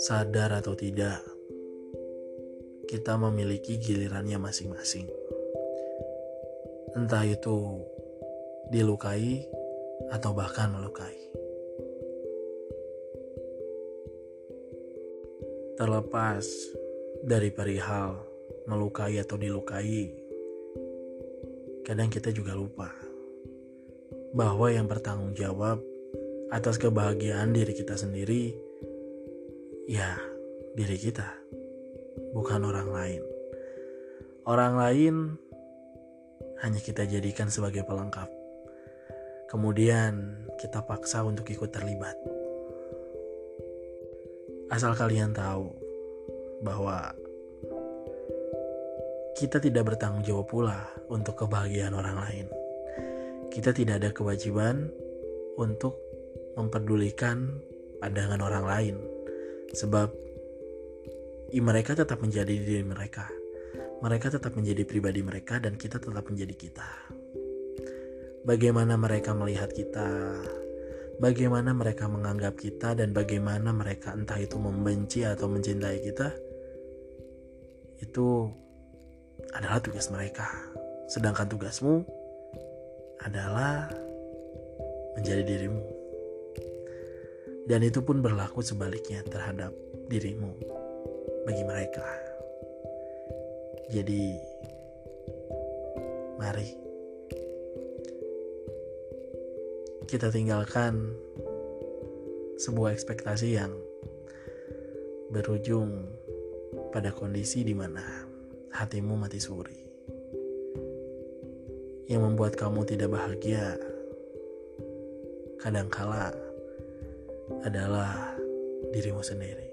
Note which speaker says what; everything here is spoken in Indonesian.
Speaker 1: Sadar atau tidak, kita memiliki gilirannya masing-masing. Entah itu dilukai atau bahkan melukai. Terlepas dari perihal melukai atau dilukai, kadang kita juga lupa bahwa yang bertanggung jawab atas kebahagiaan diri kita sendiri, ya diri kita bukan orang lain. Orang lain hanya kita jadikan sebagai pelengkap. Kemudian kita paksa untuk ikut terlibat. Asal kalian tahu bahwa kita tidak bertanggung jawab pula untuk kebahagiaan orang lain. Kita tidak ada kewajiban untuk memperdulikan pandangan orang lain, sebab mereka tetap menjadi diri mereka. Mereka tetap menjadi pribadi mereka dan kita tetap menjadi kita. Bagaimana mereka melihat kita, bagaimana mereka menganggap kita dan bagaimana mereka entah itu membenci atau mencintai kita, itu adalah tugas mereka. Sedangkan tugasmu adalah menjadi dirimu. Dan itu pun berlaku sebaliknya terhadap dirimu bagi mereka. Jadi, mari kita tinggalkan sebuah ekspektasi yang berujung pada kondisi di mana hatimu mati suri. Yang membuat kamu tidak bahagia kadangkala adalah dirimu sendiri.